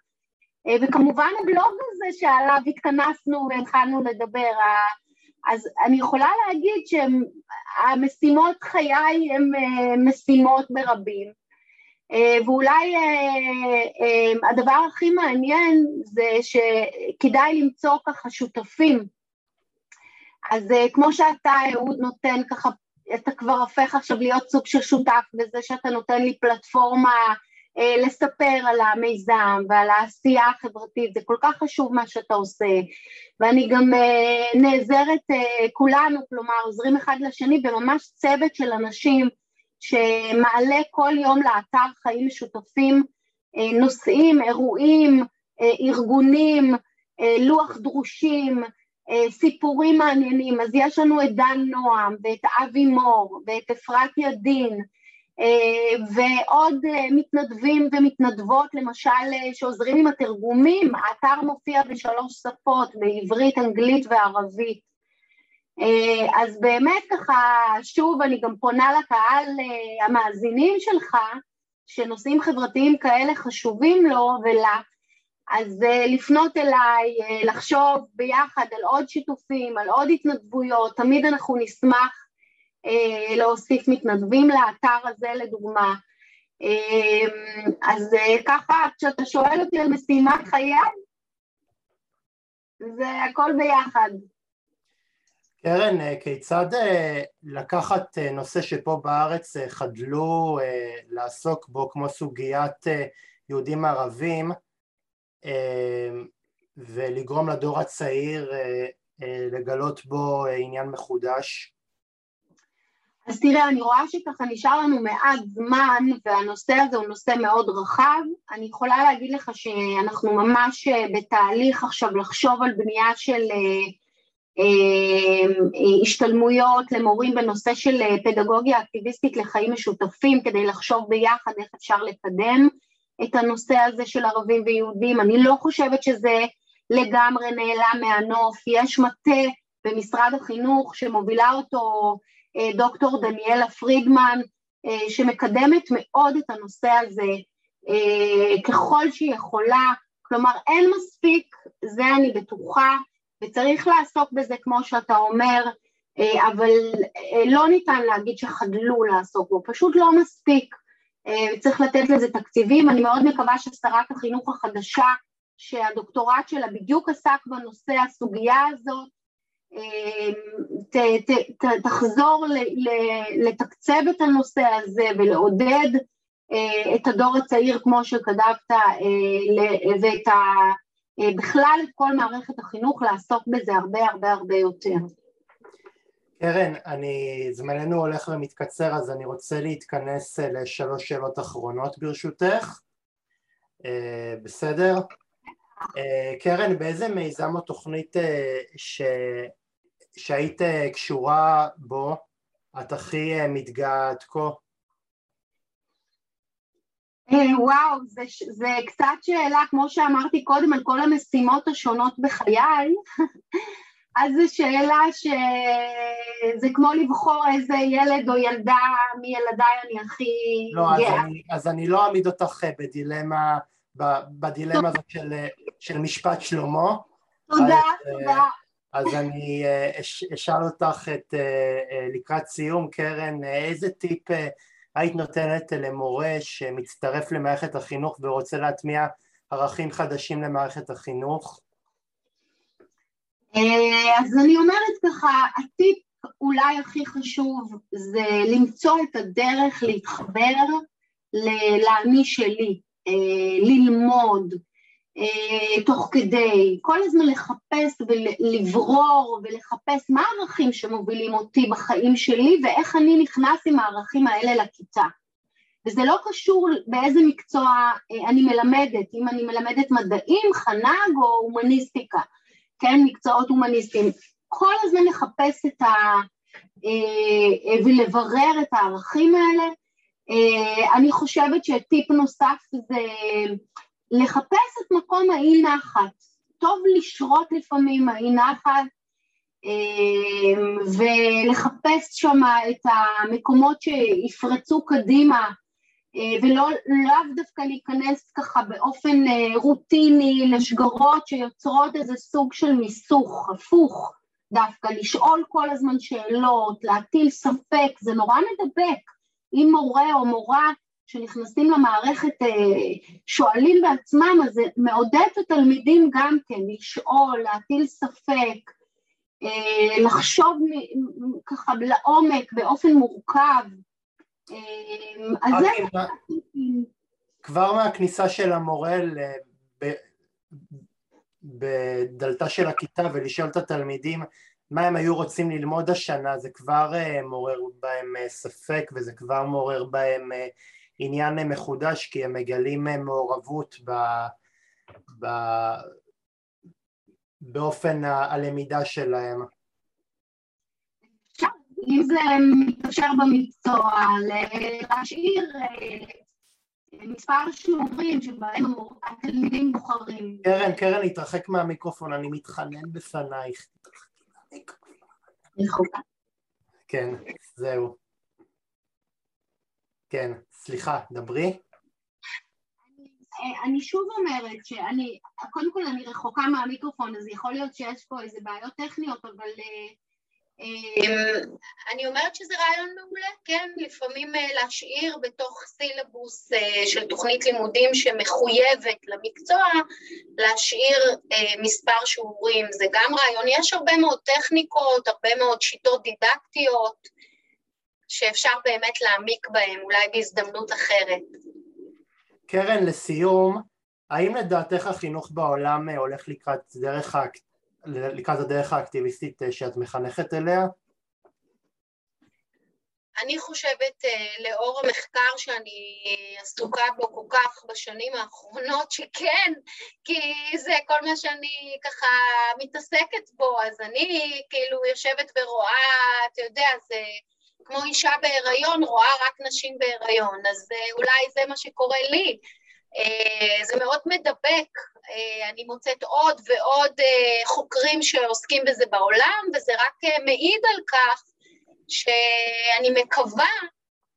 אה, וכמובן הבלוג הזה שעליו התכנסנו והתחלנו לדבר, אז אני יכולה להגיד שהמשימות חיי הן אה, משימות ברבים, ואולי הדבר הכי מעניין זה שכדאי למצוא ככה שותפים. אז כמו שאתה, אהוד, נותן ככה אתה כבר הופך עכשיו להיות סוג של שותף בזה שאתה נותן לי פלטפורמה אה, לספר על המיזם ועל העשייה החברתית, זה כל כך חשוב מה שאתה עושה, ואני גם אה, נעזרת אה, כולנו, כלומר עוזרים אחד לשני בממש צוות של אנשים שמעלה כל יום לאתר חיים משותפים אה, נושאים, אירועים, אה, ארגונים, אה, לוח דרושים, סיפורים מעניינים, אז יש לנו את דן נועם ואת אבי מור ואת אפרת ידין ועוד מתנדבים ומתנדבות למשל שעוזרים עם התרגומים, האתר מופיע בשלוש שפות, בעברית, אנגלית וערבית. אז באמת ככה, שוב אני גם פונה לקהל המאזינים שלך, שנושאים חברתיים כאלה חשובים לו ולה, אז אה, לפנות אליי, אה, לחשוב ביחד על עוד שיתופים, על עוד התנדבויות, תמיד אנחנו נשמח אה, להוסיף מתנדבים לאתר הזה לדוגמה. אז ככה, כשאתה שואל אותי על משימת חיי, זה הכל ביחד. קרן, כיצד לקחת נושא שפה בארץ חדלו לעסוק בו, כמו סוגיית יהודים ערבים, ולגרום לדור הצעיר אה, אה, לגלות בו אה, עניין מחודש? אז תראה, אני רואה שככה נשאר לנו מעט זמן והנושא הזה הוא נושא מאוד רחב. אני יכולה להגיד לך שאנחנו ממש בתהליך עכשיו לחשוב על בנייה של השתלמויות למורים בנושא של פדגוגיה אקטיביסטית לחיים משותפים כדי לחשוב ביחד איך אפשר לקדם את הנושא הזה של ערבים ויהודים, אני לא חושבת שזה לגמרי נעלם מהנוף, יש מטה במשרד החינוך שמובילה אותו אה, דוקטור דניאלה פרידמן, אה, שמקדמת מאוד את הנושא הזה אה, ככל שהיא יכולה, כלומר אין מספיק, זה אני בטוחה, וצריך לעסוק בזה כמו שאתה אומר, אבל לא ניתן להגיד שחדלו לעסוק בו, פשוט לא מספיק. אה, צריך לתת לזה תקציבים, אני מאוד מקווה ששרת החינוך החדשה שהדוקטורט שלה בדיוק עסק בנושא הסוגיה הזאת אה, ת, ת, ת, תחזור ל, ל, לתקצב את הנושא הזה ולעודד אה, את הדור הצעיר כמו שכתבת ואת ה, בכלל את כל מערכת החינוך לעסוק בזה הרבה הרבה הרבה יותר. קרן, אני, זמננו הולך ומתקצר אז אני רוצה להתכנס אה, לשלוש שאלות אחרונות ברשותך, אה, בסדר? אה, קרן, באיזה מיזם או תוכנית ש... שהיית קשורה בו את הכי מתגאה עד כה? וואו, זה, זה קצת שאלה, כמו שאמרתי קודם, על כל המשימות השונות בחיי. אז זו שאלה שזה כמו לבחור איזה ילד או ילדה מילדיי אני הכי לא, גאה. אז אני, אז אני לא אעמיד אותך אה, בדילמה, בדילמה הזאת של, אה, של משפט שלמה. תודה, אז, תודה. אז אני אשאל אותך את, לקראת סיום, קרן, איזה טיפ היית נותנת למורה שמצטרף למערכת החינוך ורוצה להטמיע ערכים חדשים למערכת החינוך? אה, אז אני אומרת ככה, הטיפ אולי הכי חשוב זה למצוא את הדרך להתחבר לאני שלי, אה, ללמוד תוך כדי, כל הזמן לחפש ולברור ולחפש מה הערכים שמובילים אותי בחיים שלי ואיך אני נכנס עם הערכים האלה לכיתה. וזה לא קשור באיזה מקצוע אני מלמדת, אם אני מלמדת מדעים, חנג או הומניסטיקה. כן, מקצועות הומניסטיים, כל הזמן לחפש את ה... אה, אה, ולברר את הערכים האלה. אה, אני חושבת שטיפ נוסף זה לחפש את מקום האי נחת. טוב לשרות לפעמים האי נחת ולחפש שם את המקומות שיפרצו קדימה אה, ולאו דווקא להיכנס ככה באופן אה, רוטיני לשגרות שיוצרות איזה סוג של מיסוך, הפוך דווקא, לשאול כל הזמן שאלות, להטיל ספק, זה נורא מדבק. אם מורה או מורה שנכנסים למערכת אה, שואלים בעצמם, אז זה מעודד את התלמידים גם כן לשאול, להטיל ספק, לחשוב ככה לעומק באופן מורכב, אמ, אז זה... כבר מהכניסה של המורה בדלתה של הכיתה ולשאול את התלמידים מה הם היו רוצים ללמוד השנה זה כבר אה, מעורר בהם אה, ספק וזה כבר מעורר בהם אה, עניין מחודש כי הם מגלים מעורבות ב... ב... באופן הלמידה שלהם. אם זה מתאפשר במקצוע, להשאיר אה, מספר שיעורים שבהם התלמידים בוחרים. קרן, קרן, להתרחק מהמיקרופון, אני מתחנן בפנייך. כן, זהו. כן, סליחה, דברי. אני שוב אומרת שאני, קודם כל אני רחוקה מהמיקרופון, אז יכול להיות שיש פה איזה בעיות טכניות, אבל uh, אמ, אני אומרת שזה רעיון מעולה, כן, לפעמים אה, להשאיר בתוך סילבוס אה, של תוכנית לימודים שמחויבת למקצוע, להשאיר אה, מספר שיעורים, זה גם רעיון, יש הרבה מאוד טכניקות, הרבה מאוד שיטות דידקטיות שאפשר באמת להעמיק בהן, אולי בהזדמנות אחרת. קרן, לסיום, האם לדעתך החינוך בעולם הולך לקראת דרך לקראת הדרך האקטיביסטית אה, שאת מחנכת אליה? אני חושבת אה, לאור המחקר שאני עסוקה בו כל כך בשנים האחרונות שכן, כי זה כל מה שאני ככה מתעסקת בו, אז אני כאילו יושבת ורואה, אתה יודע, זה כמו אישה בהיריון, רואה רק נשים בהיריון, אז אה, אולי זה מה שקורה לי. אה, זה מאוד מדבק, אה, אני מוצאת עוד ועוד חוקרים שעוסקים בזה בעולם, וזה רק מעיד על כך שאני מקווה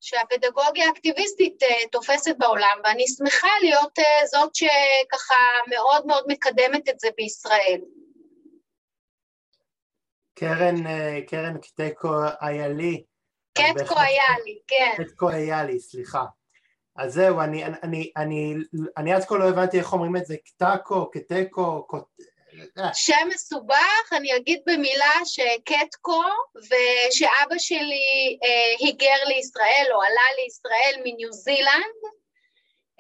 שהפדגוגיה האקטיביסטית תופסת בעולם, ואני שמחה להיות זאת שככה מאוד מאוד מקדמת את זה בישראל. קרן, קרן קטקו איילי. קטקו איילי, כן. קטקו איילי, סליחה. אז זהו, אני, אני, אני, אני עד כה לא הבנתי איך אומרים את זה, קטקו, קטקו, אה. שם מסובך, אני אגיד במילה שקטקו ושאבא שלי אה, היגר לישראל או עלה לישראל מניו זילנד,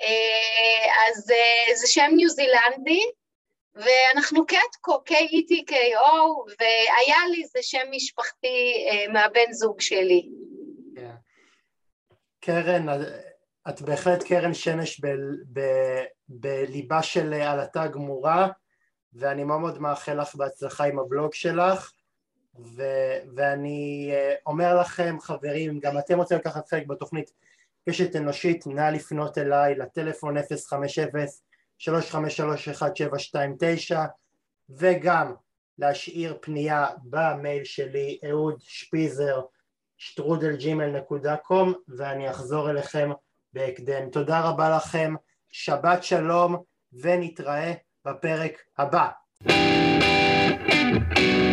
אה, אז אה, זה שם ניו זילנדי, ואנחנו קטקו, K-E-T-K-O, והיה לי זה שם משפחתי אה, מהבן זוג שלי. כן. קרן, את בהחלט קרן שמש בליבה של עלתה גמורה ואני מאוד מאוד מאחל לך בהצלחה עם הבלוג שלך ו, ואני אה, אומר לכם חברים, גם אתם רוצים לקחת חלק בתוכנית קשת אנושית, נא לפנות אליי לטלפון 050-353-1729 וגם להשאיר פנייה במייל שלי אהוד שפיזר שטרודלג'ימל.קום ואני אחזור אליכם בהקדם. תודה רבה לכם, שבת שלום ונתראה בפרק הבא. thank you